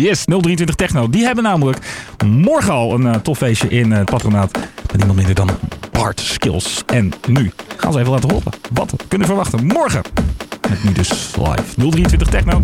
Yes, 023 Techno. Die hebben namelijk morgen al een uh, tof feestje in uh, het patronaat. Met niemand minder dan Bart Skills. En nu gaan ze even laten horen wat kunnen verwachten morgen. Met nu dus live 023 Techno.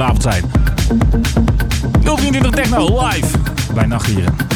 Vanavond zijn. 023 Techno live bij Nachtdieren.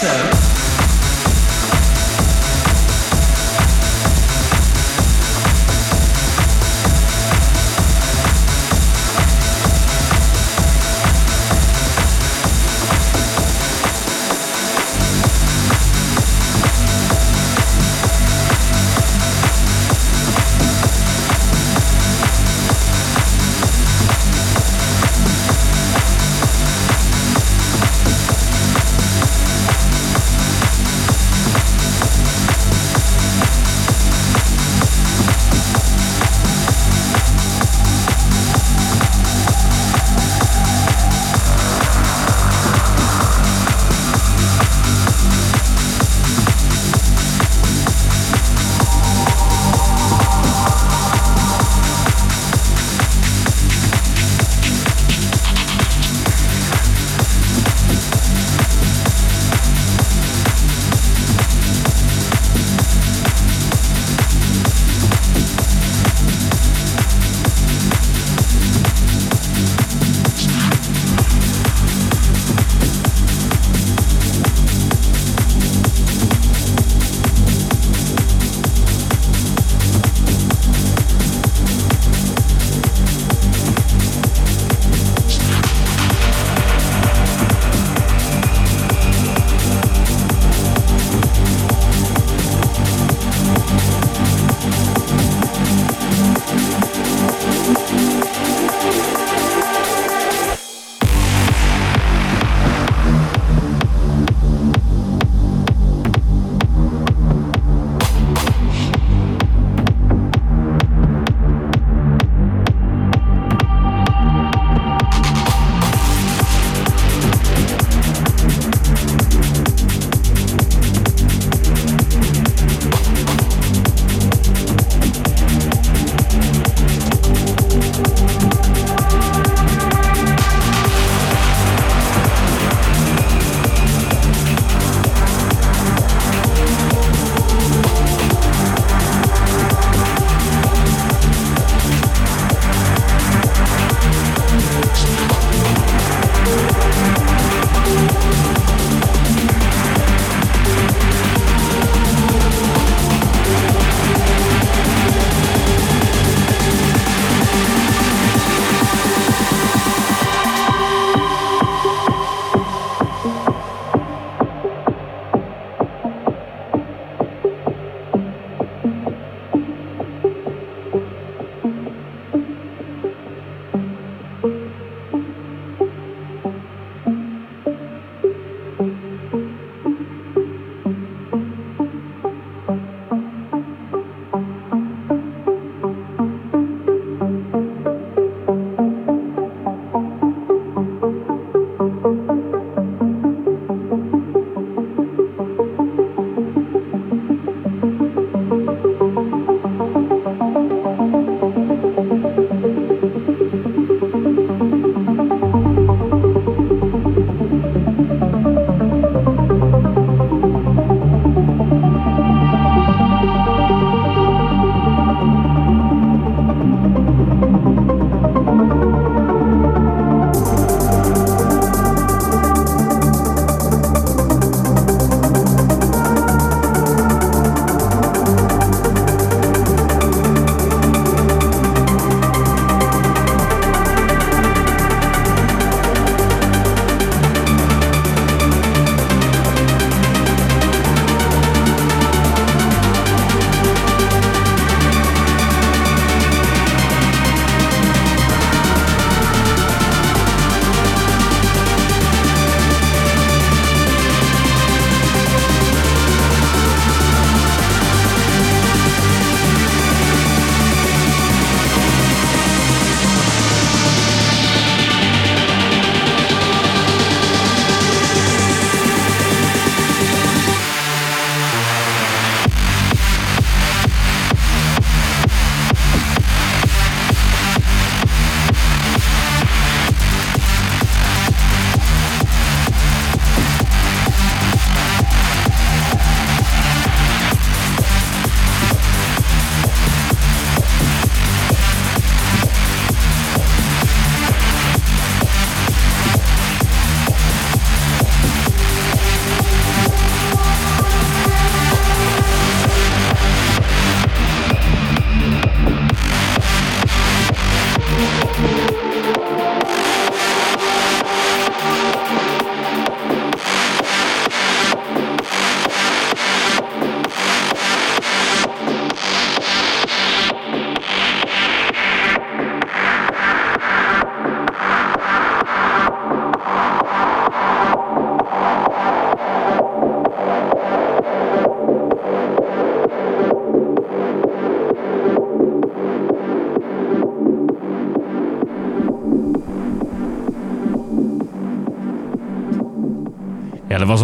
Show.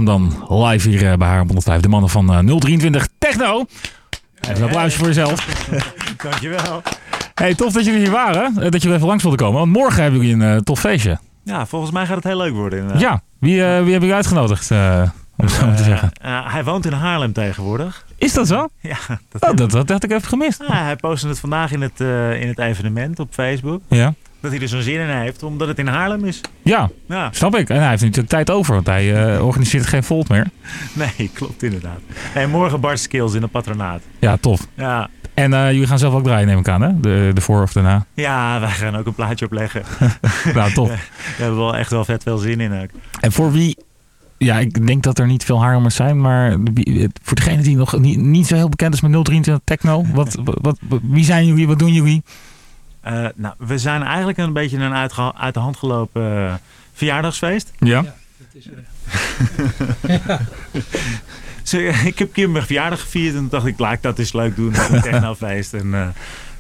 Was hem dan live hier eh, bij haar op 105. De mannen van eh, 023 Techno. Even een applausje voor jezelf. Dankjewel. Hey, tof dat jullie hier waren. eh, Dat jullie even langs wilden komen. Want morgen hebben jullie een eh, tof feestje. Ja, volgens mij gaat het heel leuk worden. inderdaad. Ja, wie, eh, wie hebben jullie uitgenodigd? eh, om het zo te Eh, zeggen. eh, hij woont in Haarlem tegenwoordig. Is dat zo? Ja, dat, Oh, dat, dat had ik even gemist. Ah, hij postte het vandaag in het, eh, in het evenement op Facebook. Ja. Dat hij er zo'n zin in heeft, omdat het in Haarlem is. Ja, Ja, snap ik. En hij heeft natuurlijk tijd over, want hij eh, organiseert geen volt meer. nee, klopt inderdaad. En morgen Bart Skills in het patronaat. Ja, tof. Ja, En eh, jullie gaan zelf ook draaien, neem ik aan, hè? De, de voor of daarna. ja wij gaan ook een plaatje opleggen. nou, tof. We hebben wel echt wel vet veel zin in ook. En voor wie... Ja, ik denk dat er niet veel Haarlemmers zijn, maar wie- voor degene die nog niet, niet zo heel bekend is met 023 Techno, wat, wat, wat- wie zijn jullie, wat doen jullie? Eh, nou, we zijn eigenlijk een beetje een uit de hand gelopen eh, verjaardagsfeest. Ja. Zo, ik heb een keer mijn verjaardag gevierd en toen dacht ik, laat ik dat eens leuk doen een technofeest. En eh,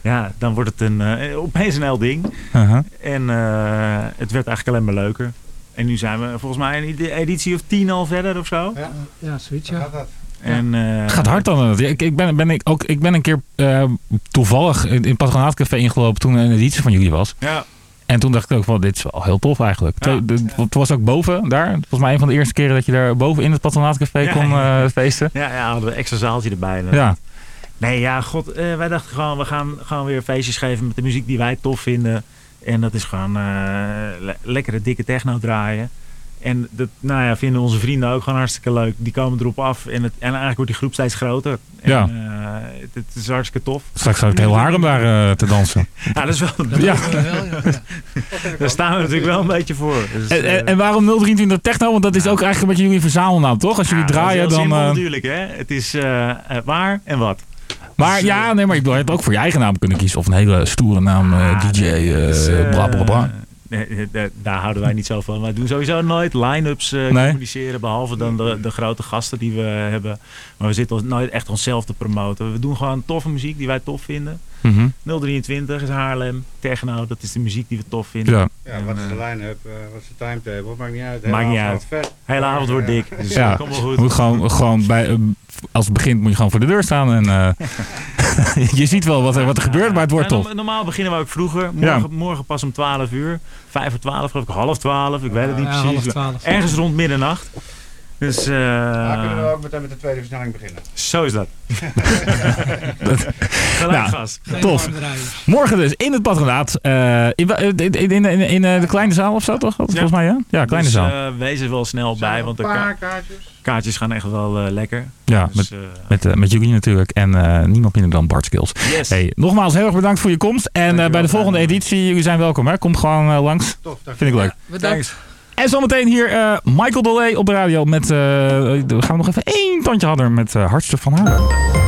ja, dan wordt het een, eh, opeens een heel ding. Uh-huh. En eh, het werd eigenlijk alleen maar leuker. En nu zijn we volgens mij een edi- editie of tien al verder of zo. Ja, ja zoiets ja. En, eh, Het gaat hard dan. Ik, ik, ben, ben ik, ook, ik ben een keer eh, toevallig in, in Patronaatcafé ingelopen toen een editie van jullie was. Ja, En toen dacht ik ook van, dit is wel heel tof eigenlijk. Ja. Het was ook boven daar. Volgens mij een van de eerste keren dat je daar boven in het Patronaatcafé Ja, kon eh, feesten. ja, ja, hadden we een extra zaaltje erbij. Ja. Nee, ja, god, wij dachten gewoon, we gaan gewoon weer feestjes geven met de muziek die wij tof vinden. En dat is gewoon le- lekkere dikke techno draaien. En dat nou ja, vinden onze vrienden ook gewoon hartstikke leuk. Die komen erop af en, het, en eigenlijk wordt die groep steeds groter. En, Ja. eh, het, het is hartstikke tof. Straks gaat het heel Haarlem daar eh, te dansen. Ja, dat is wel, Ja. daar staan we natuurlijk wel een beetje voor. Dus, En, en, eh, en waarom 023 Techno? Want dat is ook eigenlijk een beetje jullie verzamelnaam, toch? Als jullie ja, dat is draaien dan... simpel eh, natuurlijk, hè. Het is waar en wat. maar Dus, ja, nee, maar ik bedoel, je hebt ook voor je eigen naam kunnen kiezen. Of een hele stoere naam, DJ, bla bla bla. Nee, eh, daar- houden wij niet zo van. Wij doen sowieso nooit line-ups eh, Nee. communiceren. Behalve dan de, de grote gasten die we hebben. Maar we zitten ons nooit echt onszelf te promoten. We doen gewoon toffe muziek die wij tof vinden. Mhm. 023 is Haarlem. Techno, dat is de muziek die we tof vinden. Ja. Ja, wat is de line-up, eh, wat is de timetable, maakt niet uit. Maakt Hele niet avond uit. Vet. Hele avond wordt Ja. dik. Dus Ja. kom wel goed. Moet gewoon, gewoon bij, eh, als het begint moet je gewoon voor de deur staan. En, eh, je ziet wel wat er, wat er gebeurt, maar het wordt Ja, tof. norm- Normaal beginnen we ook vroeger. Morgen, morgen pas om 12 uur. 5 voor 12 geloof ik. Half 12. Ik weet het niet Ja, precies. Ergens rond middernacht. Dus eh, Dan kunnen we ook meteen met de tweede versnelling beginnen. zo is dat. Gelijk Nou, gas. Tof. Morgen dus in het patronaat. eh, in, wa- in, in, in, in, eh, de kleine zaal of zo, toch? Volgens mij, ja? Ja, kleine dus, zaal. eh, wees er wel snel bij, want de een ka- kaartjes. kaartjes gaan echt wel eh, lekker. ja, Dus, met, eh, met, eh, met jullie natuurlijk. En eh, niemand minder dan Bart Skills. yes. Hey, nogmaals heel erg bedankt voor je komst. En eh, bij de volgende editie, jullie zijn welkom. Hè? Kom gewoon eh, langs. Tof, dank Vind ik leuk. Bedankt. Thanks. En zometeen hier eh, Michael Dolé op de radio met... we gaan we nog even één tandje hadden met eh Hartstikke van Haarlem.